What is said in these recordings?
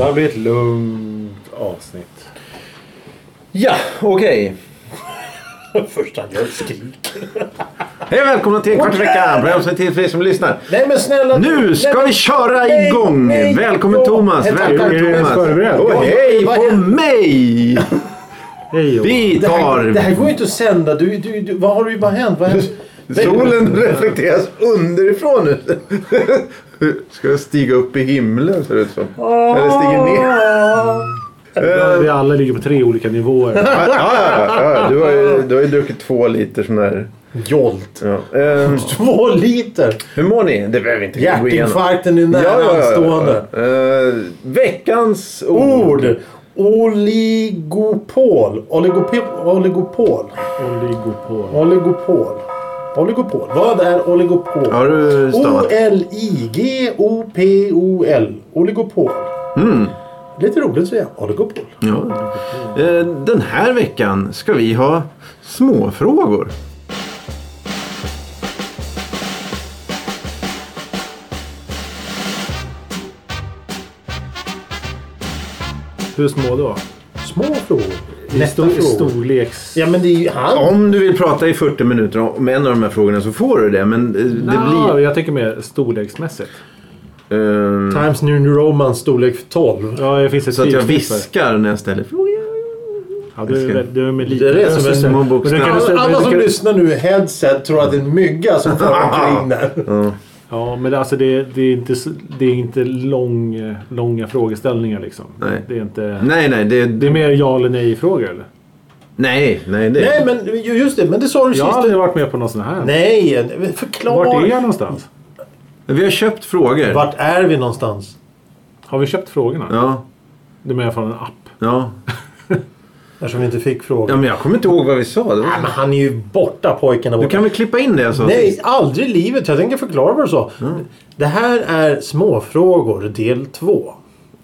Det här blir ett lugnt avsnitt. Ja, okej. Första jag skrik. Hej välkomna till en kvart i veckan. Programmet till för er som lyssnar. Nej men snälla. Nu ska nej, vi köra nej, igång! nej, Välkommen. Thomas! Välkommen Thomas! förberedd. Och hej på mig! Hej. Vi det, här, det här tar... går ju inte att sända. Du, du, du, vad har du, vad har hänt? Vad hänt? Solen reflekteras underifrån nu. Ska jag stiga upp i himlen ser det ut som. Eller stiga ner. Ja, vi alla ligger på tre olika nivåer. Ja, ja, ja, ja. Du, har ju, du har ju druckit två liter sån där. Jolt. Ja. Ehm, Två liter. hur mår ni? Det behöver vi inte gå igenom. Hjärtinfarkten är nära Ja, ja, ja, anstående. Eh, veckans ord. Ord. Oligopol. Oligopol. Oligopol. Oligopol. Oligopol. Oligopol. Vad är oligopol? Har du stavat? O-L-I-G-O-P-O-L. Oligopol. Mm. Lite roligt att säga. Oligopol. Ja. Eh, Den här veckan ska vi ha småfrågor. Hur små då? Små frågor. I Nästa stor, frågor. storleks... Ja men det är ju han. Om du vill prata i 40 minuter om en av de här frågorna så får du det. Men eh, det Nå, blir... Jag tänker mer storleksmässigt. ehm, Times New Roman storlek 12. Ja, det finns ett så att jag viskar när jag ställer frågor. Ja, du, är, du är med lite Det som Alla, som lyssnar nu i headset tror att det är en mygga som far omkring där. Ja, men det, alltså det, det är inte, det är inte lång, långa frågeställningar liksom. Nej. Det är inte... Nej, nej. Det, Det är mer ja eller nej frågor eller? nej, nej. Det, Nej men ju- just det, men det sa du Jag har sist. aldrig varit med på någon sån här. Nej, förklara. Vart är jag någonstans? Vi har köpt frågor. Vart är vi någonstans? Har vi köpt frågorna? Ja, Du menar från en app? ja. Eftersom vi inte fick frågor. Ja, men jag kommer inte ihåg vad vi sa. Det var... Nej men han är ju borta pojken. där Du borta. kan väl klippa in det sa Nej, aldrig i livet. Jag tänker förklara vad du sa. Det här är småfrågor del 2.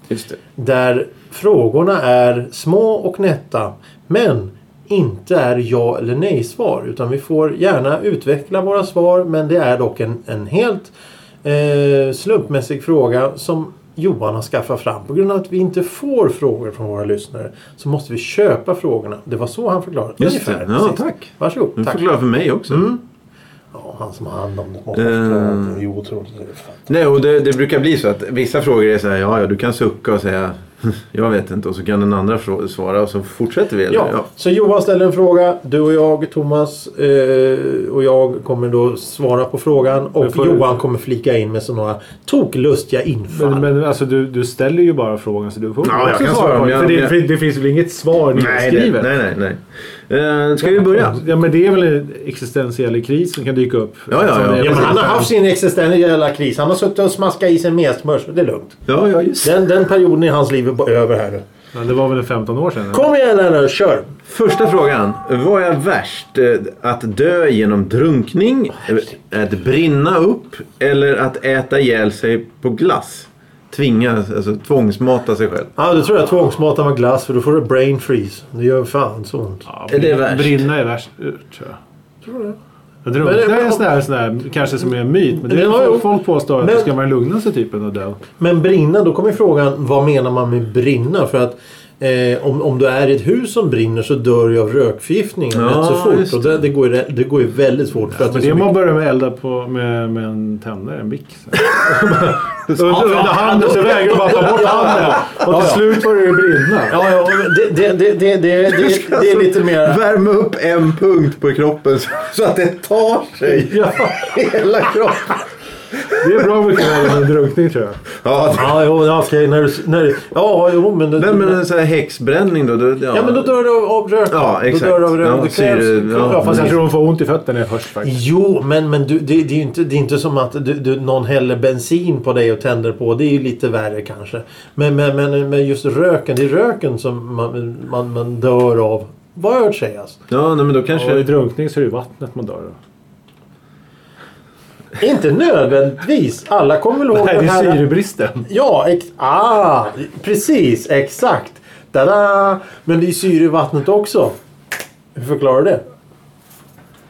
Just det. Där frågorna är små och nätta. Men inte är ja eller nej svar. Utan vi får gärna utveckla våra svar. Men det är dock en, en helt eh, slumpmässig fråga som Johan har skaffat fram. På grund av att vi inte får frågor från våra lyssnare så måste vi köpa frågorna. Det var så han förklarade. Just det. Ungefär, Ja, precis. tack. Varsågod. Du Tack. förklarar för mig också. Mm. Ja, han som har hand om det måste förklara. Det är otroligt. Nej, och det, det brukar bli så att vissa frågor är så här, ja, ja, du kan sucka och säga jag vet inte och så kan den andra svara och så fortsätter vi. Eller? Ja, så Johan ställer en fråga. Du och jag, Thomas eh, och jag kommer då svara på frågan. Och får- Johan kommer flika in med sådana toklustiga infall. Men, men alltså du, du ställer ju bara frågan så du får Ja, jag också kan svara svara på jag- För det, jag- för det finns väl inget svar nej, det, nedskrivet? nej, nej, nej. Eh, ska vi börja? Ja men det är väl en existentiell kris som kan dyka upp. Ja, ja, ja. Är- ja, men han har haft sin existentiella kris. Han har suttit och smaskat i sig mesmörs. Det är lugnt. Ja, ja, just Den, den perioden i hans liv är över här nu. Men det var väl en 15 år sedan? Kom igen nu, kör! Första frågan. Vad är värst? Eh, Att dö genom drunkning? Eh, Att brinna upp? Eller att äta ihjäl sig på glass? Tvinga, alltså tvångsmata sig själv. Ja, du tror jag tvångsmatar med glass för då får du brain freeze. Det gör fan så ont. Ja, Är det värst? Brinna är värst, tror jag. Tror du det? Jag drunknar Men- är men- en sån här, sån här, kanske som är en myt. Men det är Ja, folk, påstår att Men- det ska man lugna sig typ än att dö. Men brinna, då kommer frågan vad menar man med brinna? För att eh, om, om du är i ett hus som brinner så dör du av rökförgiftning Ja, rätt så fort. just Och det, det, går det går ju väldigt fort. för att Men det det är man börjar med elda på med, med en tändare, en bick. under, handen så vägrar du bara ta bort handen. Och Ja, till ja. slut börjar det brinna. Ja, ja, det, det, det, det, det, det, det är lite mer... Värma upp en punkt på kroppen så, så att det tar sig Ja, hela kroppen. Det är bra mycket värre än en drunkning tror jag. Ja, Ja, jo, ja, okej, när du, när du, ja, jo, men... Det, men, men en sån här häxbränning då? då ja. ja, men då dör du av, av rök. Ja, exakt. Då dör du av rök. Ja, det krävs, ja. ja, Fast jag tror hon får ont i fötterna först faktiskt. Jo, men, men du, det, det, är ju inte, det är inte som att du, du, någon häller bensin på dig och tänder på. Det är ju lite värre kanske. Men, men, men, men just röken, det är röken som man, man, man dör av. Vad har jag hört sägas? Ja, nej, men då Och i kanske... drunkning så är det ju vattnet man dör av. Inte nödvändigtvis. Alla kommer väl ihåg Nej, det den är här... syrebristen. Ja, ex... ah, precis. Exakt. Tada! Men det är syre i vattnet också. Hur förklarar du det?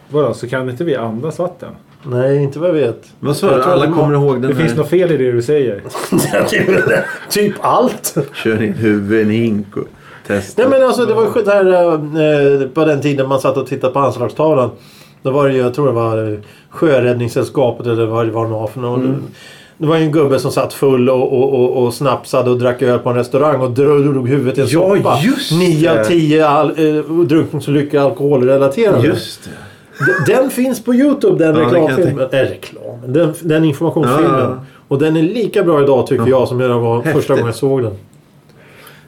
Vadå, så kan inte vi andas vatten? Nej, inte vad jag vet. Vad sa du? Alla kommer ihåg den Det finns här... något fel i det du säger. typ allt. Kör in huvudet i en hink och testa. Nej men alltså det var ju där eh, på den tiden man satt och tittade på anslagstavlan. Då var det ju, jag tror det var Sjöräddningssällskapet eller vad det var var för någon. Mm. Det var ju en gubbe som satt full och, och, och, och snapsade och drack öl på en restaurang och drog, huvudet i en Ja, soppa. just Nio av tio all, eh, drunkningsolyckor alkoholrelaterade. Just det. Den finns på Youtube den Ja, reklamfilmen. Äh, reklamen. Den, den informationsfilmen. Ja, ja. Och den är lika bra idag tycker jag som jag var första Häftigt. gången jag såg den.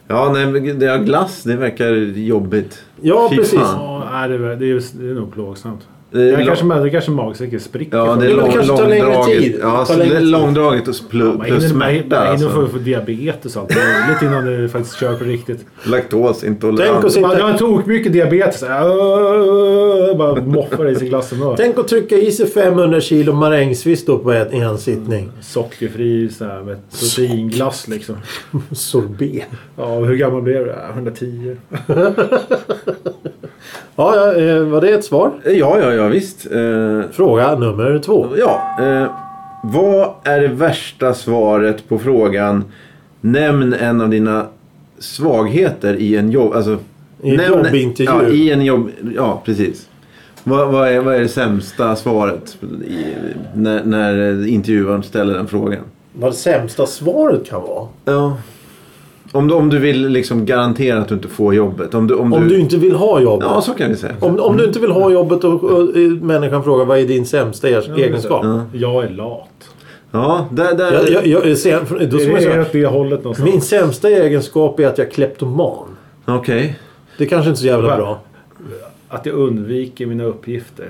Ja, nej, men det är glass. Det verkar jobbigt. Ja Fy precis. fan. Ja, det, är, det, är, det är nog plågsamt. Det är kanske, det kanske magsäcken spricker. Ja, det är det lång, kanske tar längre långdraget. tid. Ja, så längre det är långdraget och plus, Man plus hinner, man smärta. hinner få, Alltså. få diabetes och allt möjligt innan du faktiskt kör på riktigt. Laktosintolerans. Tänk att sitta- Man, jag har tok mycket diabetes. Äh, Bara moffar i sig glassen då. Tänk att trycka i sig 500 kilo marängsviss då på en, i en sittning. Sockerfri så här, med proteinglass liksom. Sorbet. Ja, hur gammal blev du? Ja, 110. Ja, ja eh, var det ett svar? Ja, ja, ja visst. Eh, Fråga nummer två. ja. Eh, vad är det värsta svaret på frågan Nämn en av dina svagheter i en jobb... Alltså, I en jobbintervju. Ja, i en jobb... Ja, precis. Vad, vad, är, vad är det sämsta svaret i, när, när intervjuaren ställer den frågan? Vad det sämsta svaret kan vara? Ja. Om du, om du vill liksom garantera att du inte får jobbet. Om du, om Om du inte vill ha jobbet. Ja, så kan vi säga. Om, om du inte vill ha jobbet och, och, och människan frågar vad är din sämsta er- egenskap? Ja. Jag är lat. Ja, där... där Jag, jag, jag, ser, då Det ska man är säga, det hållet någonstans. min sämsta egenskap är att jag är kleptoman. Okej. Det är kanske inte är så jävla bra. Att jag undviker mina uppgifter.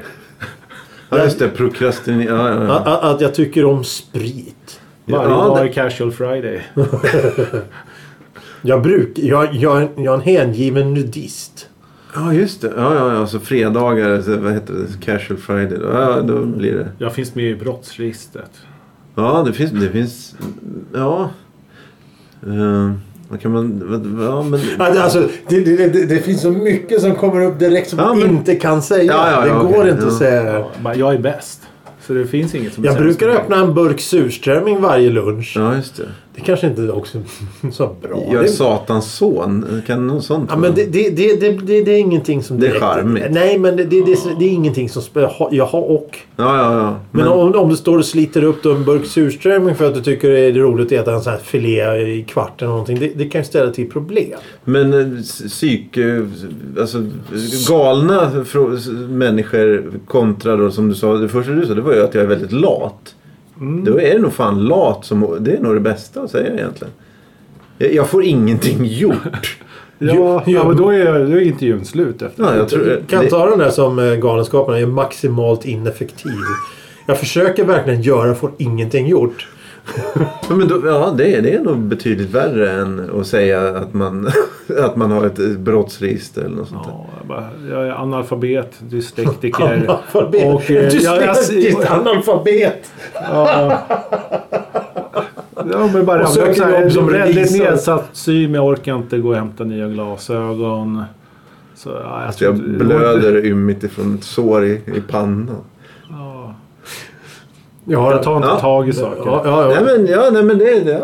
Ja, just det. Prokrastinering. Ja, ja, ja. Att, att, jag tycker om sprit. Varje Ja, dag det- är casual friday. Jag, bruk, jag, jag, är en- jag är en hängiven nudist. Ja, just det. Ja, ja, ja. Så fredagar, så, vad heter det? Casual Friday. Ja, då blir det. Jag finns med i brottsregistret. Ja, det finns... Det finns ja. Uh, vad kan man... vad- Ja, men... Alltså, det, det, det, det finns så mycket som kommer upp direkt som Ja, man men- inte kan säga. Ja, ja, ja, det går okej, inte ja. att säga. Jag är bäst. Så det finns inget som Jag brukar öppna en burk surströmming varje lunch. Ja, just det. Det kanske inte också så bra. Jag är Satans son. Kan något sånt ja, men det, det, det, det, det, är ingenting som Det är direkt- charmigt. Nej, men det, det, det, det är ingenting som... Jaha, och. Ja, ja, ja. Men, om, om du står och sliter upp en burk surströmming för att du tycker det är roligt att äta en sån här filé i kvart eller någonting. Det, det kan ju ställa till problem. Men eh, psyk... eh, Alltså galna människor kontra då som du sa. Det första du sa det var ju att jag är väldigt lat. Mm. Då är det nog fan lat som... Det är nog det bästa att säga egentligen. Jag, jag får ingenting gjort. Ja, ja men då är, då är intervjun slut efter Ja, jag tror, Kan det, ta den där som eh, Galenskaparna är maximalt ineffektiv. Jag försöker verkligen göra får ingenting gjort. Ja, men då, ja, det, är, det är nog betydligt värre än att säga att man, att man har ett brottsregister eller något sånt där. Ja, jag, bara, jag är analfabet, dyslektiker. Analfabet. Och, eh, du jag- jag- analfabet. Ja, ja men bara Och söker så jobb som väldigt nedsatt syn. Jag orkar inte gå och hämta nya glasögon. Så, ja, jag, Alltså jag blöder ymigt ifrån ett sår i, i pannan. Ja, Ja, jag tar inte Ja. tag i saker. Ja, ja, ja. Nej men, ja, nej, men det, det,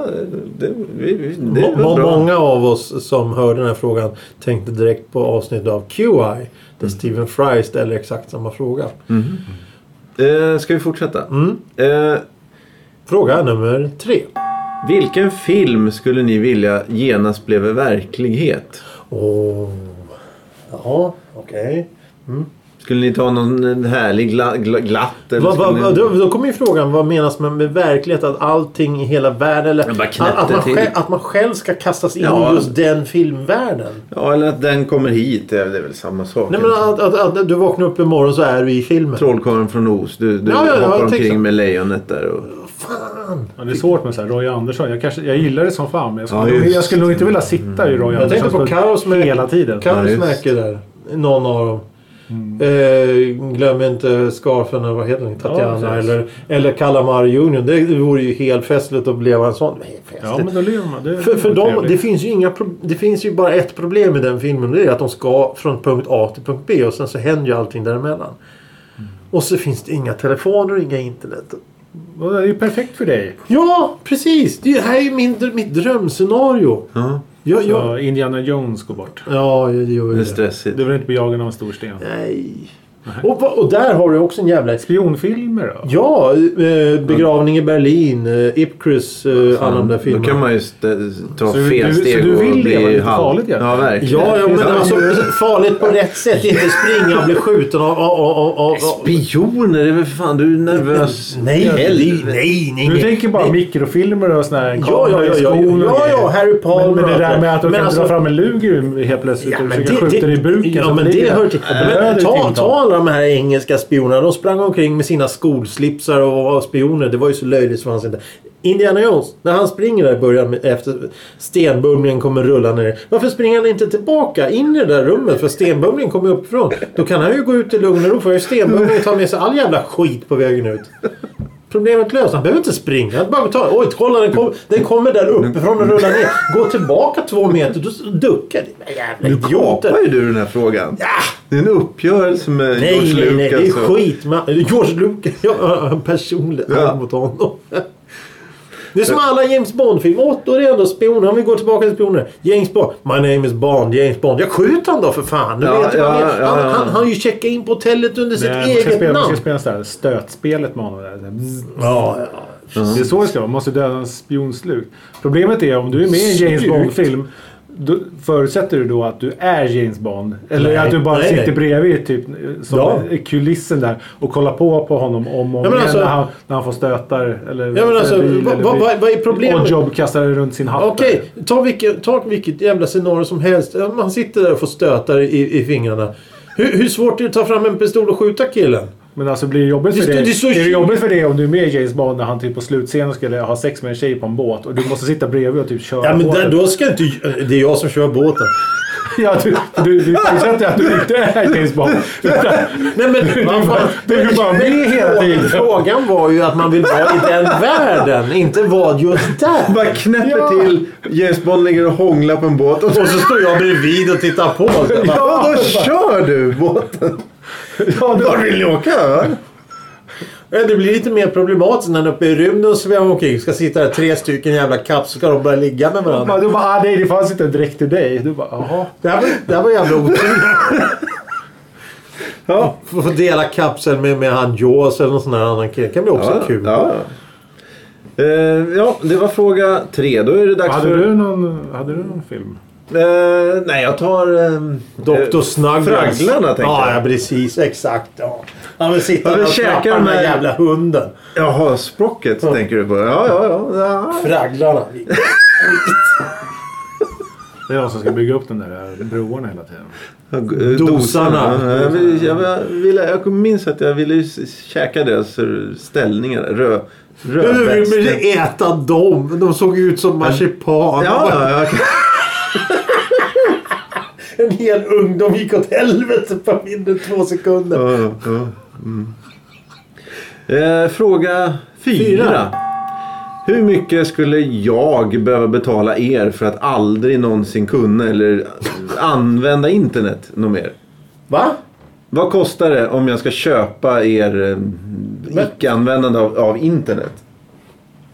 det, vi, vi, det Må- var må- bra. Många av oss som hörde den här frågan tänkte direkt på avsnittet av QI. Där Stephen Fry ställer exakt samma fråga. Eh, ska vi fortsätta? Mm. Eh, Fråga nummer tre. vilken film skulle ni vilja genast blev verklighet? Åh. Ja, okej. Skulle ni ta någon härlig gla, gla, glatt? Eller Va, va, va, ni... då, då kommer ju frågan, vad menas med, med verklighet? Att allting i hela världen... Eller att, att, man själv, att man själv ska kastas in Ja. i just den filmvärlden. Ja, eller att den kommer hit. Det är det är väl samma sak. Nej men att, att, att du vaknar upp imorgon så är du i filmen. Trollkarlen från Oz. Du, du Ja, ja, ja, hoppar omkring med lejonet där. Och... Fan! Ja, det är svårt med så här, Roy Andersson. Jag, kanske, jag gillar det som fan men jag skulle, Ja, jag skulle nog inte vilja sitta i Roy Jag tänkte på Kaos med hela tiden. Ja, just. Kaos där. Någon av dem. Eh, glöm inte scarfen, eller vad heter den? Tatjana precis. eller, eller Calamari Junior. Det, vore ju helt festligt att leva en sån. Nej. Ja, men då lever man. Det, För, för dem, det finns ju inga Det finns ju bara ett problem med den filmen. Det är att de ska från punkt A till punkt B och sen så händer ju allting däremellan. Och så finns det inga telefoner och inga internet. Det är ju perfekt för dig. Ja, precis! Det här är ju min, mitt drömscenario. Ja, Jag, Så jag, Indiana Jones går bort. ja, det gör ju det är stressigt. Du vill inte bli jagad av en stor sten. Nej. Och, och där har du också en jävla... Spionfilmer då? Ja, eh, Begravning i Berlin, eh, Ipcrus, eh, alla de där Då filmerna. kan man ju ta Så du- fel så steg du vill leva lite farligt egentligen? Ja, verkligen. Ja, ja men alltså farligt på rätt sätt. Inte springa och bli skjuten av... av, av, av, av Spioner, det är väl för fan, du är nervös. nej, nej, nej, nej. Du tänker bara nej. mikrofilmer och såna här Ja, ja, ja, ja, ja, ja, Harry Palmer. Men, men det där med att du kan alltså- dra fram en luger helt plötsligt Ja, och försöka skjuta dig i buken. Ja, så men det hör till. Ta alla de här engelska spionerna. De sprang omkring med sina skolslipsar och var spioner. Det var ju så löjligt som fanns inte. Indiana Jones, när han springer där i början efter stenbumlingen kommer rulla ner. Varför springer han inte tillbaka in i det där rummet? För stenbumlingen kommer uppifrån. Då kan han ju gå ut i lugn och ro. För stenbumlingen tar med sig all jävla skit på vägen ut. Problemet löst. Han behöver inte springa. Han bara ta, Oj, kolla den, kom, den kommer där uppifrån och rullar ner. Gå tillbaka två meter. Då duckar. Jävla Nu kapar ju du den här frågan. Ja. Det är en uppgörelse med Nej, George nej, nej. Det är Lucas. skit. Man, George Lucas. Ja, en personlig ja. mot honom. Det är som alla James Bond-filmer. Då är ändå spioner. Om vi går tillbaka till spioner. James Bond. My name is Bond. James Bond. Jag skjuter han då för fan. Du Ja, vet ja, han, ja, han, ja. han, han har ju checkat in på hotellet under sitt Nej, man ska eget spela, man namn. ska spela så här stötspelet med honom. Där. Ja, ja. Det är så det ska vara. Man måste döda en spionslut. Problemet är om du är med i en James? Bond-film. Då förutsätter du då att du är James Bond? Eller Nej, att du bara nej, sitter nej. bredvid typ som Ja. kulissen där och kollar på på honom om och om Ja, igen alltså- när, han, när han får stötar. Eller, Ja, alltså, bil, vad- eller vad- bil. vad- är problemet? Och Job kastar runt sin hatt. Okej, där. ta, vilket, ta vilket jävla scenario som helst. Man sitter där och får stötar i, i fingrarna. Hur, hur svårt är det att ta fram en pistol och skjuta killen? Men alltså blir det jobbigt Det för står- dig? det står är det jobbigt för dig om du är med i James Bond när han typ på slutscenen skulle ha sex med en tjej på en båt och du måste sitta bredvid och typ köra Ja, men där, båten? då ska inte... Det är jag som kör båten. Ja, du, du, du förutsätter att du inte är James Bond. Nej men vad fan. Du är bara med hela tiden. Frågan var ju att man vill vara i den världen, inte vara just där. Bara knäpper Ja. till. James Bond ligger och hånglar på en båt. Och så, Och så står jag bredvid och tittar på. ja, då kör du båten. Ja, Var vill ni åka? Det blir lite mer problematiskt när han är uppe i rymden och svävar omkring. Ska sitta där tre stycken jävla så ska de börja ligga med varandra. du bara, ah, nej det fanns inte en dräkt till dig. Du bara, jaha. Det här var, det här var jävla otur. Ja, få dela kapseln med, med han Jaws eller någon sån här annan kille. Det kan bli också Ja, kul. ja. Eh, ja, det var fråga tre. Då är det dags Hade för... du någon, hade du någon film? Eh, nej, jag tar... ehm, Dr. eh, Snuggles. Fragglarna tänkte ja, jag. Ja, precis. Exakt. Ja. Han vill sitta Ja, och klappa den de här- jävla hunden. Jaha, Sprocket tänker du på. Ja, ja, ja. ja. Fragglarna. Det är de som ska bygga upp den där broarna hela tiden. Ja, eh, Dosarna. Ja, Jag, vill, jag, ville, jag minns att jag ville käka deras eh, ställningar. Rö, vill du äta dem? De såg ut som marsipan. Ja, ja, ja. En hel ungdom gick åt helvete på mindre än två sekunder. ja, ja. Mm. Eh, fråga fyra. Fyra. Hur mycket skulle jag behöva betala er för att aldrig någonsin kunna eller använda internet något mer? Va? Vad kostar det om jag ska köpa er eh, icke-användande av, av internet?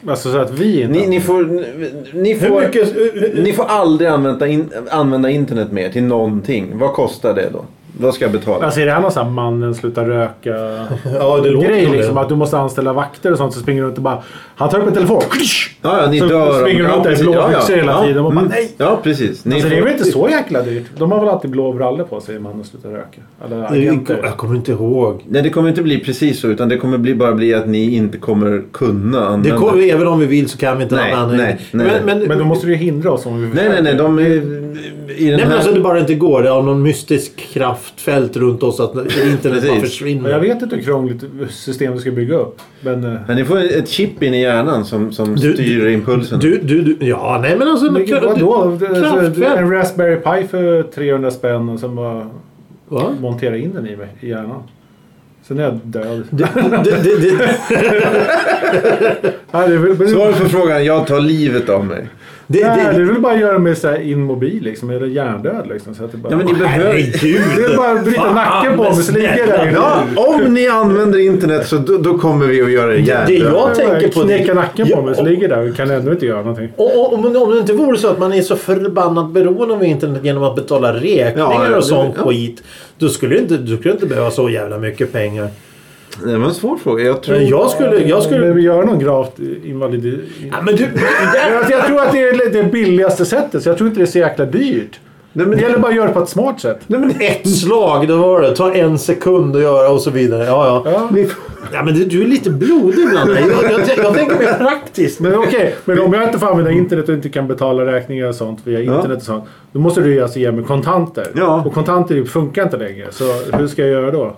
Alltså så att vi. Ni, ni, får, ni, får, mycket... ni får aldrig använda, in, använda internet mer till någonting. Vad kostar det då? Vad ska jag betala? Alltså är det här någon sån här mannen slutar röka Ja, det låter grej som liksom? det. Att du måste anställa vakter och sånt så springer du runt och bara... Han tar upp en telefon. Ja, ja, ni Så dör. springer du runt där i blå Ja, ja. hela tiden och bara, Mm. nej. Ja, precis. Ni Alltså det är får- väl inte så jäkla dyrt? De har väl alltid blå brallor på sig, mannen slutar röka? Eller agenter. Jag kommer inte ihåg. Nej, det kommer inte bli precis så. Utan det kommer bli, bara bli att ni inte kommer kunna Det använda. kommer, även om vi vill så kan vi inte Nej, använda nej, nej. Men, men, Men då måste du ju hindra oss om vi Nej, nej, nej. De är Nej men här... alltså det bara inte går. Det har någon mystisk kraftfält runt oss att internet bara försvinner. Jag vet inte hur krångligt system du ska bygga upp. Men... eh, Men ni får ett chip in i hjärnan som, som Du- styr impulsen. Du, du, du, ja nej men alltså... Men vadå? Alltså, Kraftfält. En Raspberry Pi för 300 spänn och sen bara... Va? Montera in den i mig, i hjärnan. Sen är jag död. Det, det, det, Svaret på frågan, jag tar livet av mig. Det, Nej, det det, är väl bara att göra mig så här immobil liksom, eller hjärndöd liksom. Så att det, bara, Ja, men ni behöver... herregud! det är bara att bryta nacken på mig så ligger jag där. Ja, om ni använder internet så då, då kommer vi att göra er Det hjärndöda. jag tänker på... Knäcka nacken på mig så ligger jag där och kan ändå inte göra någonting. Och, och, om, om det inte vore så att man är så förbannat beroende av internet genom att betala räkningar Ja, ja, och sån det- ja. skit. Då skulle det inte, du skulle inte behöva så jävla mycket pengar. Det var en svår fråga. Jag tror... Jag skulle... Jag skulle vi gör någon gravt invalid... ja, men du... Jag, tror att det är det billigaste sättet, så jag tror inte det är så jäkla dyrt. Nej, men Det gäller bara att göra det på ett smart sätt. Nej, men ett slag, det var det. Ta en sekund att göra och så vidare. Ja, ja. Ja. Ja men du, du är lite blodig ibland. Jag, jag, jag, jag tänker mer praktiskt. Men okej, men om jag inte får använda internet och inte kan betala räkningar och sånt via internet och sånt. Då måste du ju alltså ge mig kontanter. Ja. Och kontanter funkar inte längre. Så hur ska jag göra då?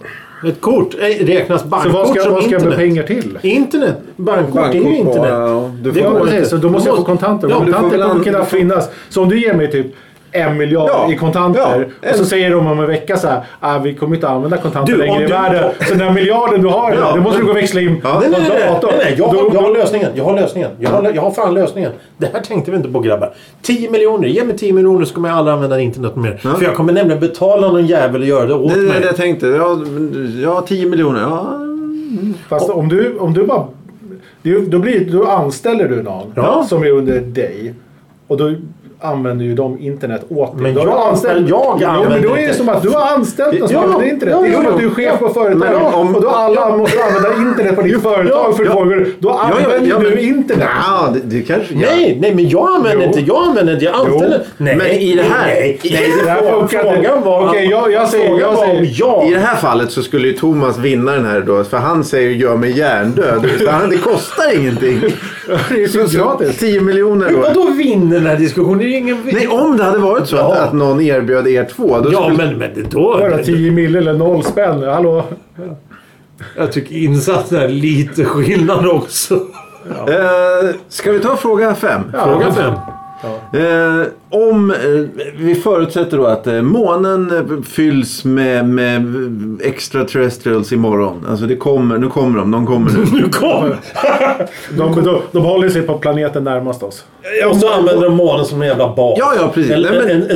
Ett kort eh, räknas Så bankkort vad ska, som vad ska jag med internet. pengar till? Internet. Bankkort, är ju Bankkort på, internet. ja, du Det får- går Ja, inte. så då måste jag få kontanter. Ja, kontanter kommer kunna finnas. Så om du ger mig typ en miljard Ja. i kontanter Ja. och så säger de om en vecka så här, ah, vi kommer inte använda kontanter Du, längre i du- världen. Så den här miljarden du har, Ja. det måste du gå och växla in Ja. på Nej, nej, nej, nej, datorn. nej, nej. Jag, har, jag har lösningen. Jag har lösningen. Jag har, jag har fan lösningen. Det här tänkte vi inte på grabbar. 10 miljoner. Ge mig 10 miljoner så kommer jag aldrig använda internet mer. Ja. För jag kommer nämligen betala någon jävel att göra det åt Det är mig. det jag tänkte. Ja, men- ja 10 miljoner. Ja. Fast om du, om du bara... det- Då, blir, då anställer du någon Ja. som är under dig. Och då använder ju de internet åt dig. Men jag du anställer- jag ja, men då är det som att du har anställt någon som Ja, använder internet. ja, det är som ja, att du är chef på företag. Men om- och då alla måste använda internet på ditt företag för ja. frågor. Då använder ja, du men- internet. Ja, det, det kanske... Nej, nej, men jag använder Jo. inte. Jag använder inte. Jag anställer. Nej, Men i det här- Nej, i- Det här frågan var... Okej, jag- jag säger- jag. I det här fallet så skulle ju Thomas vinna den här då. För han säger gör mig hjärndöd. Det kostar ingenting. Det är ju gratis. 10 miljoner då. Vadå vinner den här diskussionen? Ju ingen... Nej, om det hade varit så Ja. att, att någon erbjöd er två. Då Ja, skulle... men, men det då... Bara 10 mil eller noll spänn. Hallå? Jag tycker insatsen är lite skillnad också. Eh, ska vi ta fråga fem? Fråga fem. Eh, om eh, vi förutsätter då att eh, månen eh, fylls med, med extraterrestrials imorgon. Alltså det kommer, nu kommer de, de kommer nu. Nu kom! De, de, de håller sig på planeten närmast oss. Och så använder de månen som en jävla bas. Ja, ja, precis. Eller Nej, men- en,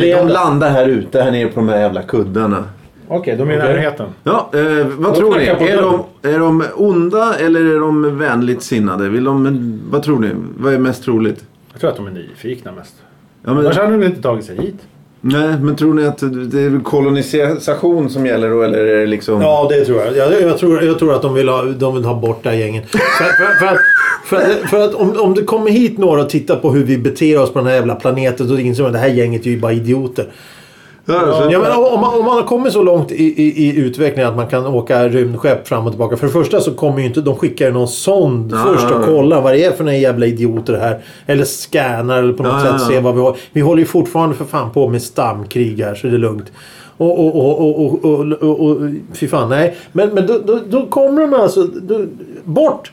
en Ja, de landar här ute, här nere på de här jävla kuddarna. Okej, de är i närheten. Ja, eh, vad tror ni? Är de, är de onda eller är de vänligt sinnade? Vill de, vad tror ni? Vad är mest troligt? Jag tror att de är nyfikna mest. Ja, men, Annars hade de inte tagit sig hit. nej, men tror ni att det är kolonisation som gäller då? Eller är det liksom... Ja, det tror jag. Jag, jag, tror, jag tror att de vill ha, de vill ha bort det här gänget. För, för, för, att, för, att, för att om, om det kommer hit några och tittar på hur vi beter oss på den här jävla planeten så inser man att det här gänget är ju bara idioter. Ja, Ja, men om, man, om man har kommit så långt i, i, i utvecklingen att man kan åka rymdskepp fram och tillbaka. För det första så kommer ju inte... De skickar någon sond Ja, först och kollar vad det är för några jävla idioter här. Eller scannar eller på något sätt se vad vi har. Vi håller ju fortfarande för fan på med stamkrig här så det är lugnt. Och, och, och, och, och, och, och, och fy fan, nej. Men, men då, då, då kommer de alltså... Då, bort!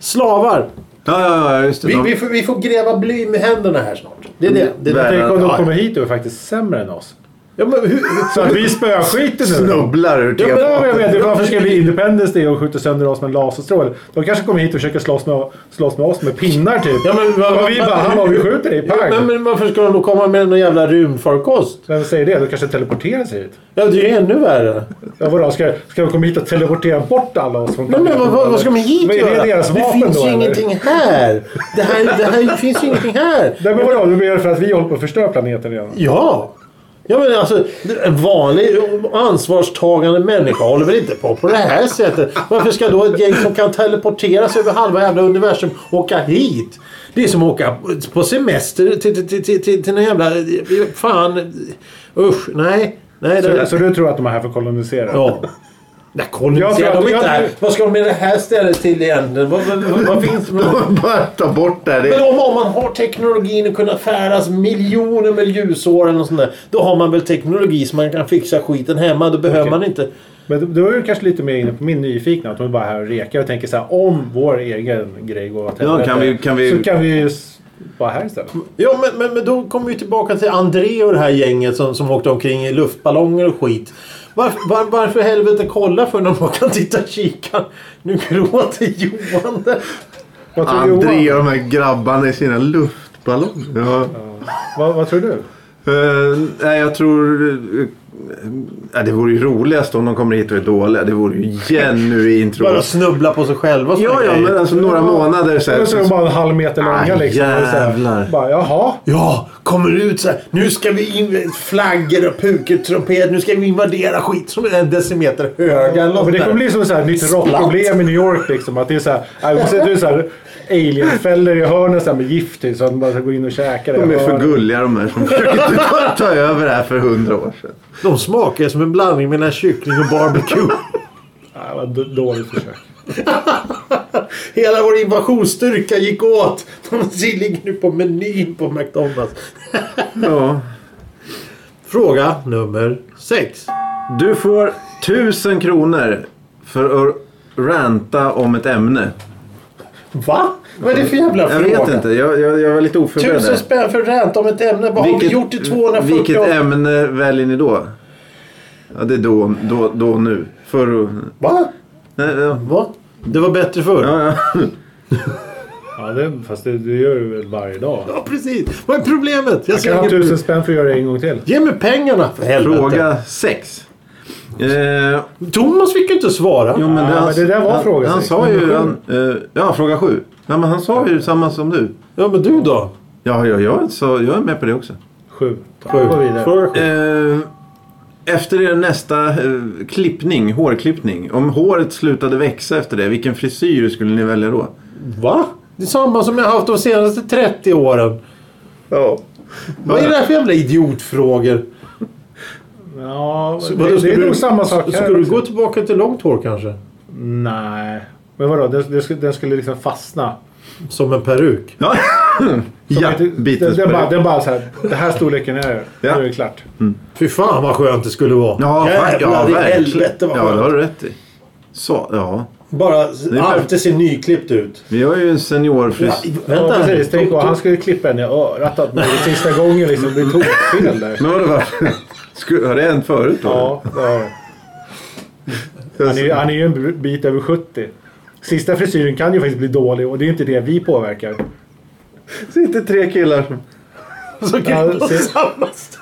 Slavar! Ja, ja, ja, just det. Vi, vi, får, vi får gräva bly med händerna här snart. Det är det. det, är det. Tänk om de kommer hit och är faktiskt sämre än oss. Ja, men hur, hur, Så att vi spöar skiten nu. Snubblar ur Ja, men jag vet, varför ska vi Independence Day och skjuta sönder oss med en laserstråle? De kanske kommer hit och försöker slåss med, slåss med oss med pinnar typ. Ja, men, vad- och vi vad- bara, hallå vi skjuter dig, pang! men, men varför ska de då komma med någon jävla rymdfarkost? Vem säger det? De kanske teleporterar sig hit. Ja, det är ju ännu värre. Ja, vadå, ska, ska de komma hit och teleportera bort alla oss från Men, men vad, vad, vad ska man hit Men är göra? det deras vapen finns då, ju eller? ingenting här. Det här, det här finns ju ingenting här. Nej, men vadå? Du menar för att vi håller på att förstöra planeten redan? Ja. Ja men alltså en vanlig ansvarstagande människa håller väl inte på på det här sättet. Varför ska då ett gäng som kan teleportera sig över halva jävla universum åka hit? Det är som att åka på semester till, till, till, till, till, till någon jävla... Fan. Usch. Nej. Nej. Så, Det, så du tror att de är här för att kolonisera? Ja. Nej, Jag kolonisera tror att- de inte här. Vad ska de med det här stället till egentligen? Vad, vad, vad, finns det med Bara ta bort det. här. Men om, om man har teknologin att kunna färdas miljoner med ljusår eller något sånt där. Då har man väl teknologi så man kan fixa skiten hemma. Då behöver Okej. man inte... Men då- är du kanske lite mer inne på min nyfikna. Att de är bara här och rekar och tänker så här. Om vår egen grej går åt Ja, kan vi- kan vi- Så kan vi Bara här istället. Ja, men, men, men då kommer vi tillbaka till André och det här gänget som, som åkte omkring i luftballonger och skit. Varför, var, varför helvete kolla för när man kan titta och kika? Nu gråter Johan där. Vad tror André Johan? och de här grabbarna i sina luftballonger. Ja. Vad, vad tror du? Eh, nej, jag tror... Uh, det vore ju roligast om de kommer hit och är dåliga. Det vore ju genuint Bara roligt. snubbla på sig själva. Ja, ja, men alltså några månader så Och så är de bara en halv meter långa Aj, liksom. Och så jävlar. Bara, jaha. Ja, kommer ut så här. Nu ska vi in flaggor och pukor, trumpet. Nu ska vi invadera skit som är en decimeter höga. Ja, men det kommer bli som ett så här nytt rockproblem i New York. Liksom, att det är så här, äh, så här alienfällor i hörnen så med gift i så att man bara ska gå in och käka det. De är för gulliga de här som försöker ta, ta över det här för hundra år sedan. De smakar som en blandning mellan kyckling och barbecue. Var d- dåligt försök. Hela vår invasionsstyrka gick åt. De ligger nu på menyn på McDonalds. Ja. Fråga nummer sex. Du får tusen kronor för att ranta om ett ämne. Va? Vad är det för jävla Jag fråga? vet inte. Jag, jag, jag var lite oförberedd. Tusen spänn för rant om ett ämne. Vad har vi gjort i 240 vilket år? ämne väljer ni då? Ja, det är då, då, då nu. Förr och... Va? Nej, ja. Va? Det var bättre förr. Ja. Ja, ja. Ja, det, fast det, det gör du väl varje dag? precis. Vad är problemet? Jag Jag kan ha tusen spänn för att göra det en gång till. Ge mig pengarna för helvete. Fråga sex. Eh, Thomas fick ju inte svara. jo, men Ja, men det där var han, fråga Han sa ju... Han, eh, ja, fråga sju. Ja, men han sa ju samma som du. Ja, men du då? Ja, ja, ja så jag är med på det också. Sju. Sju. Fråga sju. Eh, efter er nästa eh, klippning, hårklippning. Om håret slutade växa efter det, vilken frisyr skulle ni välja då? Va? Det är samma som jag har haft de senaste 30 åren. Ja. Vad är det här för jävla idiotfrågor? Ja, Så det, vadå, det ska är du- nog samma sak här. Ska du gå tillbaka till långt hår kanske? Nej. Men vadå? Den, den, skulle, den skulle liksom fastna. Som en peruk? Ja, ja inte- den, den, bara, den bara så här. Det här storleken är det. Ja. Nu är det klart. Fy fan vad skönt det skulle vara. Ja, Jävlar ja i helvete vad Ja, skönt. det har du rätt i. Så, ja. Bara är alltid ser nyklippt ut. Vi har ju en seniorfris... Ja, Ja, vänta. precis. Tänk om han skulle klippa en i örat. Det sista gången liksom blir tokfel där. Men vadå, var... Har det hänt förut då? Ja, det har det. Han är, ju- han är ju en bit över 70. Sista frisyren kan ju faktiskt bli dålig och det är inte det vi påverkar. sitter tre killar som... Så Ja, kan se- samma ställe.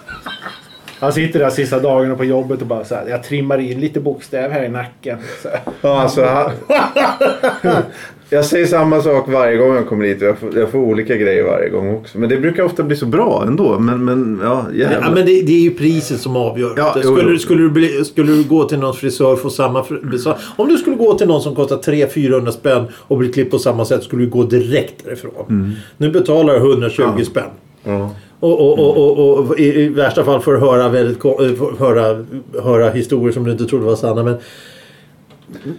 Han sitter där sista dagarna på jobbet och bara så här, jag trimmar in lite bokstäver här i nacken. Så. Ja, alltså, han... Jag säger samma sak varje gång jag kommer hit. Jag får, jag får olika grejer varje gång också. Men det brukar ofta bli så bra ändå. Men, men ja, jävlar. Ja, men det, det är ju priset som avgör. Ja, jo, skulle, jo. du- skulle, du bli, skulle du gå till någon frisör och få samma... fr- så- Om du skulle gå till någon som kostar 300-400 spänn och bli klippt på samma sätt skulle du gå direkt därifrån. Nu betalar du 120 Mm. Ja. spänn. Ja. Och, och, och, och, och i, i värsta fall får du höra, väldigt, eh, får höra, höra historier som du inte trodde var sanna. Men,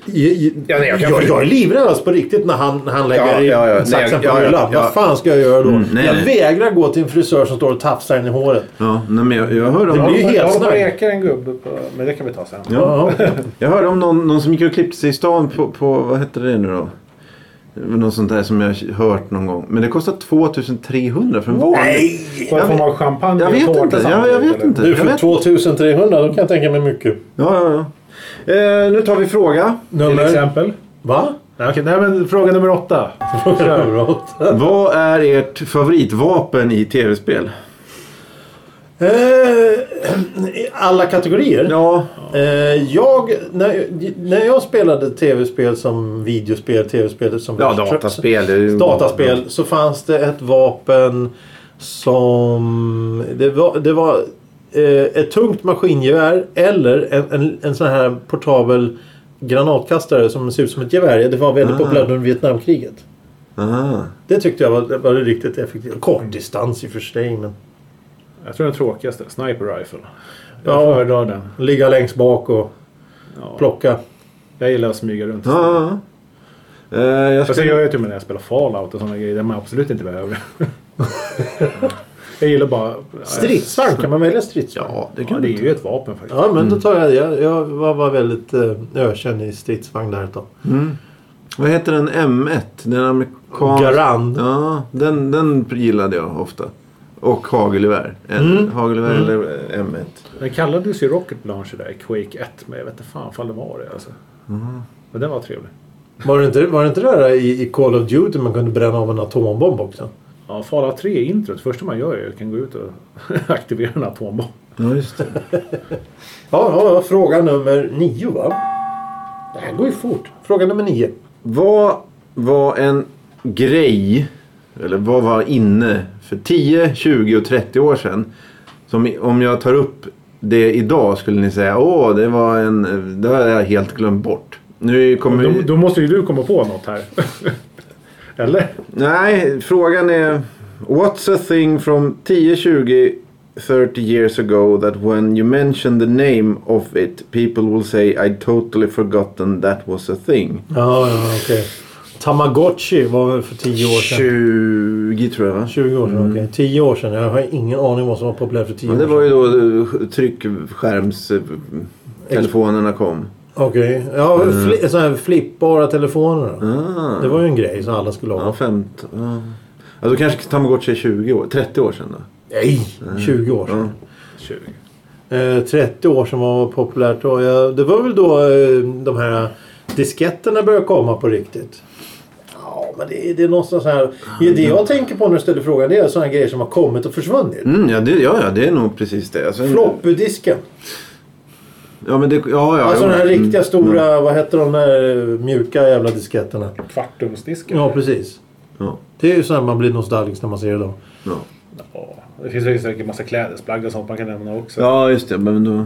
jag, jag, Ja, nej, jag jag, jag är livrädd alltså på riktigt när han, när han lägger Ja, ja, ja. Saxen på ja, ja, hyllan. ja. Vad fan ska jag göra då? Mm, nej, jag nej. vägrar gå till en frisör som står och tafsar in i håret. Ja, nej, men jag, jag hörde Det om, blir ju helt jag håller på att snabbt. reka en gubbe på, men det kan vi ta sen. ja, Ja. jag hörde om någon, någon som gick och klippte sig i stan på, på vad hette det nu då? Något sånt där som jag hört någon gång. Men det kostar 2300 för en vanlig. Nej! Jag får vet- man champagne jag vet inte. Ja, samtidigt, jag vet inte. Du Jag för vet. 2300 då kan jag tänka mig mycket. Ja, ja, ja. Eh, nu tar vi fråga. Till Nummer? exempel. Va? Nej, okej, nej, men fråga nummer åtta. Kör. Vad är ert favoritvapen i tv-spel? Eh, alla kategorier? Ja, Eh, jag, när, när jag spelade tv-spel som videospel, tv-spel som... ja dataspel. dataspel så fanns det ett vapen som... Det var, det var eh, ett tungt maskingevär eller en, en, en sån här portabel granatkastare som ser ut som ett gevär. Det var väldigt Ah. populärt under Vietnamkriget. Ah. Det tyckte jag var, var riktigt effektivt. Kortdistans i och för sig men... Jag tror den tråkigaste. Sniper rifle. Ja. Jag föredrar den. Ligga längst bak och Ja. plocka. Jag gillar att smyga runt. Ja, ja, ja. Eh, jag ska... jag gör ju till och med när jag spelar Fallout och sådana grejer där man absolut inte behöver. jag gillar bara... Stridsvagn, kan man välja stridsvagn? Ja, det Ja, kan det du är ju ett vapen faktiskt. Ja, men då tar jag Jag, jag var, var väldigt eh, ökänd i stridsvagn där ett tag. Mm. Vad heter den M1? Den amerikanska... Garand. Ja, den, den gillade jag ofta. Och hagelgevär. Mm. Hagelgevär Mm. eller M1. Den kallades ju Rocket Launcher där i Quake 1. Men jag vet inte fan ifall det var det alltså. Men den var trevlig. Var det inte, var det inte det där i, i Call of Duty man kunde bränna av en atombomb också? Ja, Fallout 3 introt. Första man gör är att kan gå ut och aktivera en atombomb. Ja, just det. Ja, ja, ja, fråga nummer nio va? Det här går ju fort. Fråga nummer nio. Vad var en grej, eller vad var inne för 10, 20 och 30 år sedan? Som om jag tar upp det idag skulle ni säga åh det var en, det har jag helt glömt bort. Nu kommer Då, då måste ju du komma på något här. Eller? Nej, frågan är What's a thing from 10, 20, 30 years ago that when you mention the name of it people will say I totally forgotten that was a thing. Ja, ja, okej. Tamagotchi var väl för 10 år sedan. 20 tror jag va? 20 år sedan, okej. 10 år sedan. Jag har ingen aning vad som var populärt för 10 Men år det sedan. var ju då eh, tryckskärmstelefonerna kom. Okej. Ja, fli, sådana här flippbara telefoner. Ah. Det var ju en grej som alla skulle Ja, ha. 15. Ja. Ja, då kanske Tamagotchi är 20 år. 30 år sedan då. Nej! 20 år sedan. 20. Eh, 30 år sedan var populärt då. Ja, det var väl då eh, de här disketterna började komma på riktigt. Men det, är- det är någonstans här. Det, det jag tänker på när du ställer frågan det är sådana grejer som har kommit och försvunnit. Mm, ja, det, ja, ja, det är nog precis det. Alltså, Floppydisken. Ja, men det... Ja, ja. Alltså ja. den här riktiga Mm, stora, vad heter de där mjuka jävla disketterna? Kvartumsdisken. Ja, precis. Ja, Det är ju så här man blir nostalgisk när man ser det då. ja. Ja, det finns ju säkert massa klädesplagg och sånt man kan nämna också. ja, just det. Men då...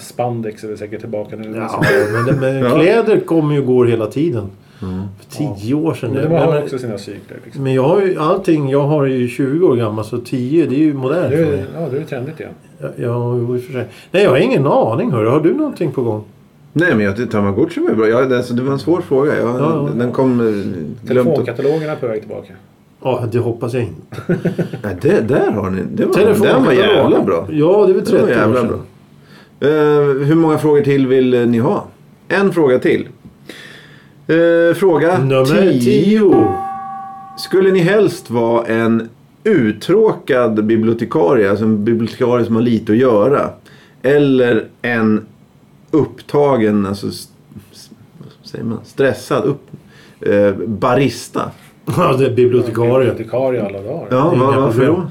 Spandex är väl säkert tillbaka nu. Ja, men, det, men kläder kommer ju och går hela tiden. Mm. För tio år sedan. Men det- de har men, också sina cykler. Liksom. men jag har ju allting. Jag har ju 20 år gammal så 10 det är ju modernt Det för är, mig. ja, det är trendigt igen. Ja, ja, och för sig. Nej, jag har ingen aning. Hörru. Har du någonting på gång? Nej, men jag tyckte Tamagotchi var bra. Ja, det, alltså, det var en svår fråga. Jag, Ja, ja. Den kom... eh. Telefonkatalogerna på väg tillbaka. Ja, det hoppas jag inte. Nej, det, där har ni... Det var, den var jävla bra. Ja, det är väl 30 Det var år sedan. bra. Eh, hur många frågor till vill eh, ni ha? En fråga till. Eh, fråga Nummer 10. 10. Skulle ni helst vara en uttråkad bibliotekarie, alltså en bibliotekarie som har lite att göra? Eller en upptagen, alltså säger man, stressad upp, eh, barista? Ja, det är bibliotekarie. Bibliotekarie alla dagar. Ja, varför då?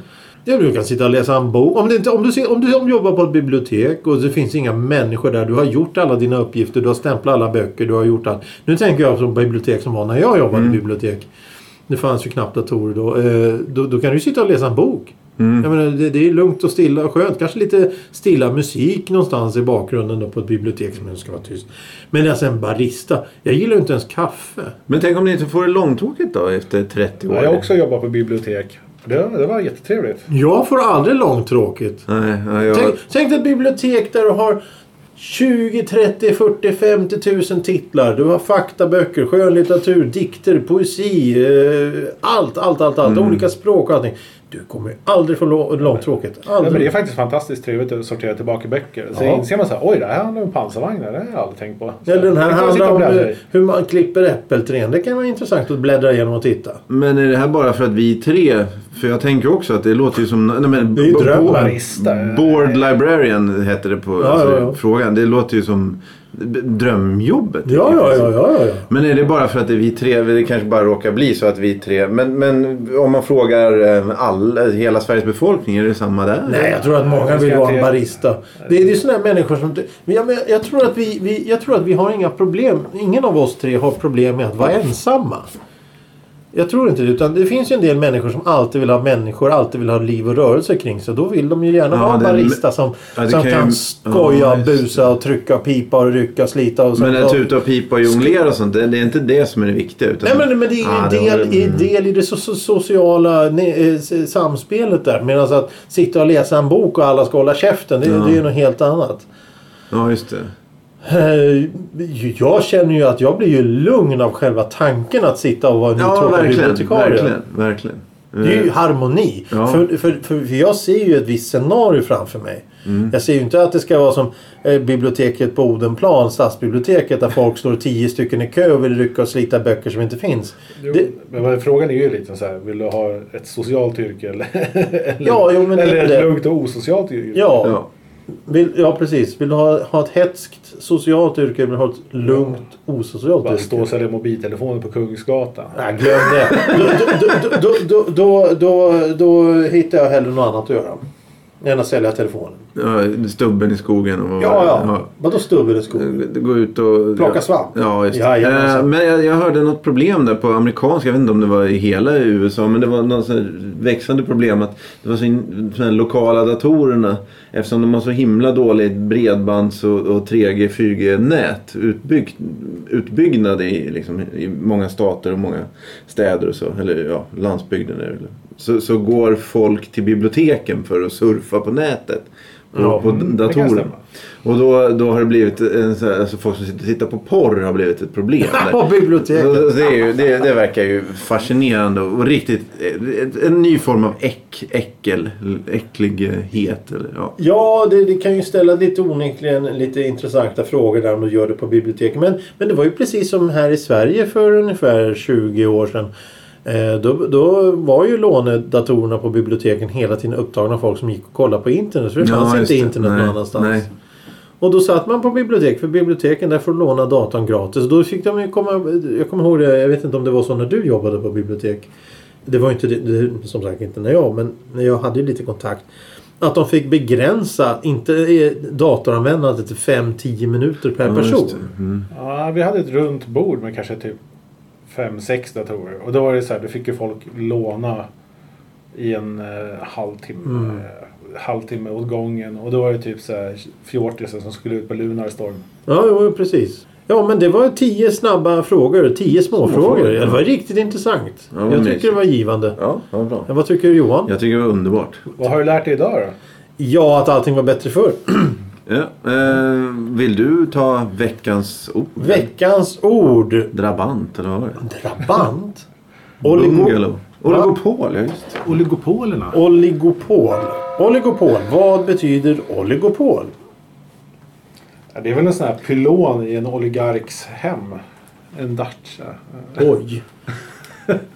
Ja, du kan sitta och läsa en bok. Om, det inte, om, du, om, du, om du jobbar på ett bibliotek och det finns inga människor där. Du har gjort alla dina uppgifter. Du har stämplat alla böcker. Du har gjort allt. Nu tänker jag som bibliotek som var när jag jobbade Mm. i bibliotek. Det fanns ju knappt datorer då. Eh, då. Då kan du sitta och läsa en bok. Mm. Jag menar, det, det är lugnt och stilla och skönt. Kanske lite stilla musik någonstans i bakgrunden då på ett bibliotek som ska vara tyst. Men alltså en barista. Jag gillar ju inte ens kaffe. Men tänk om ni inte får det långtråkigt då efter 30 år? Ja, jag har också jobbat på bibliotek. Det, det var jättetrevligt. Jag får aldrig långtråkigt. Nej, ja, jag... Tänk, tänk dig ett bibliotek där du har 20, 30, 40, 50 tusen titlar. Du har faktaböcker, skönlitteratur, dikter, poesi. Eh, allt, allt, allt, allt. Olika språk och allting. Du kommer ju aldrig få lå- långtråkigt. Ja, men det är Aldrig. faktiskt fantastiskt trevligt att sortera tillbaka böcker. Så Ja. inser man så här, oj det här handlar om pansarvagnar. Det har jag aldrig tänkt på. Så Eller den här handlar om hur, hur man klipper äppelträd. Det kan vara intressant att bläddra igenom och titta. Men är det här bara för att vi tre... För jag tänker också att det låter ju som... Nej, men, Det är ju Barista. Board librarian heter det på Ja, alltså, ja, ja. frågan. Det låter ju som drömjobbet. Ja, ja, ja, ja, ja. Men är det bara för att det är vi tre? Det kanske bara råkar bli så att vi tre. Men, men om man frågar eh, all, hela Sveriges befolkning, är det samma där? Nej, jag tror att många vill vara en barista. Det är, det är sådana här människor som... Men jag, jag, tror att vi, vi, jag tror att vi har inga problem. Ingen av oss tre har problem med att vara ensamma. Jag tror inte det. Utan det finns ju en del människor som alltid vill ha människor, alltid vill ha liv och rörelse kring sig. Då vill de ju gärna Ja, ha en barista som, Ja, som kan kan, skoja det. busa och trycka och pipa och rycka och slita. Och Men att tuta och pipa och jonglera och sånt, det, det är inte det som är det viktiga. Utan, Nej men, men det är ju Ja, en del, det. i, del i det so so sociala ne- eh, s- samspelet där. Medan att sitta och läsa en bok och alla ska hålla käften. Det, Ja. det är ju något helt annat. Ja, just det. Eh, Jag känner ju att jag blir ju lugn av själva tanken att sitta och vara en Ja, bibliotekarie. Verkligen. verkligen. Det är ju harmoni. Ja. För, för, för jag ser ju ett visst scenario framför mig. Jag ser ju inte att det ska vara som eh, biblioteket på Odenplan, stadsbiblioteket, där folk står tio stycken i kö och vill rycka och slita böcker som inte finns. Jo, Det- Men frågan är ju lite så här. Vill du ha ett socialt yrke eller, eller, Ja, jo, men det är eller ett lugnt och osocialt yrke? Ja, Ja. Vill, ja precis. Vill du ha, ha ett hetskt socialt yrke eller vill du ha ett lugnt osocialt Bara yrke? stå och sälja mobiltelefoner på Kungsgatan. Nej, glöm det. Då, då, då, då, då, då, då hittar jag hellre något annat att göra. Än att sälja telefonen. Ja, stubben i skogen och Ja, ja. Vadå stubben i skogen? Gå ut och... Plocka svamp? Ja, just. Jajamensan. Eh, Men jag, jag hörde något problem där på amerikanska. Jag vet inte om det var i hela USA. Men det var något växande problem. att Det var så in, så lokala datorerna. Eftersom de har så himla dåligt bredbands och, och 3G, 4G-nät. Utbygg, utbyggnad i, liksom, i många stater och många städer och så. Eller ja, landsbygden väl. Så, så går folk till biblioteken för att surfa på nätet. På, Ja, på mm, datorer. Och då, då har det blivit alltså folk som sitter och tittar på porr har blivit ett problem. där. På biblioteket. Så Det, är ju, det, det verkar ju fascinerande och riktigt eh, en ny form av äck, äckel, äcklighet. Eller, ja. Ja, det, det kan ju ställa lite onekligen lite intressanta frågor när de gör det på biblioteket. Men, men det var ju precis som här i Sverige för ungefär 20 år sedan. Eh, då, då var ju lånedatorerna på biblioteken hela tiden upptagna av folk som gick och kollade på internet. För det Ja, fanns just inte det. internet Nej, någon annanstans. nej. Och då satt man på bibliotek. För biblioteken där får låna datorn gratis. Och då fick de ju komma... Jag kommer ihåg det. Jag vet inte om det var så när du jobbade på bibliotek. Det var ju inte det, det, som sagt inte när jag. Men när jag hade ju lite kontakt. Att de fick begränsa inte eh, datoranvändandet till 5-10 minuter per Ja, person. Mm. Ja, vi hade ett runt bord med kanske typ fem, sex datorer. Och då var det så här, då fick ju folk låna i en eh, halvtimme. Mm. Eh, halvtimme åt gången. Och då var det typ så här fjortisar som skulle ut på Lunarstorm. Ja, jo, precis. Ja, men det var tio snabba frågor. Tio småfrågor. Småfrågor, Det ja. var riktigt intressant. Ja, vad jag tycker mysigt. det var givande. Ja, ja, bra. Ja, vad tycker du Johan? Jag tycker det var underbart. Vad har du lärt dig idag då? Ja, att allting var bättre förr. Ja, eh, vill du ta veckans ord? Veckans ord. Drabant eller vad var det? Drabant. Oligo. Oligopol, ja just. Oligopolerna. oligopol. Oligopol. Vad betyder oligopol? Ja, det är väl en sån här pylon i en oligarks hem. En Dacia. Oj.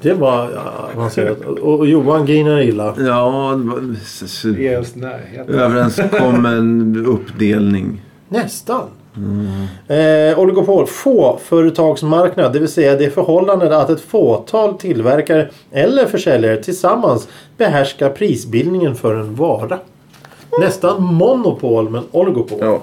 Det var avancerat. Och och Johan grinar illa. Ja, det var närhet. överenskommen uppdelning. Nästan. Eh, oligopol. Fåföretagsmarknad. Det vill säga det förhållandet att ett fåtal tillverkare eller försäljare tillsammans behärskar prisbildningen för en vara. Nästan monopol men oligopol. Ja.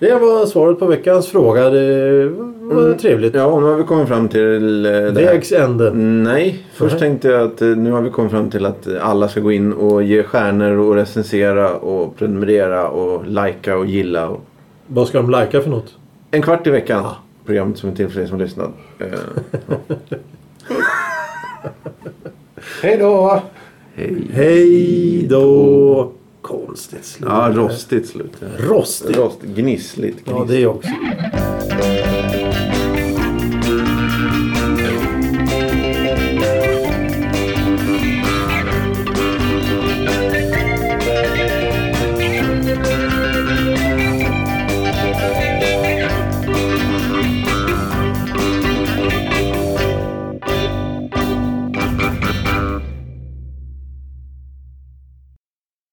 Det var svaret på veckans fråga. Det var trevligt. ja, nu har vi kommit fram till det här. Vägs ände. Nej, först Nej. tänkte jag att eh, nu har vi kommit fram till att alla ska gå in och ge stjärnor och recensera och prenumerera och likea och gilla. Och... Vad ska de lajka för något? En kvart i veckan. Programmet som är till för dig som lyssnar. Eh, Hej då! hej. Hej då! konstigt slut. Ja, rostigt slut. Ja. Rostigt? Rost, gnissligt. Gnissligt. Ja, det är också.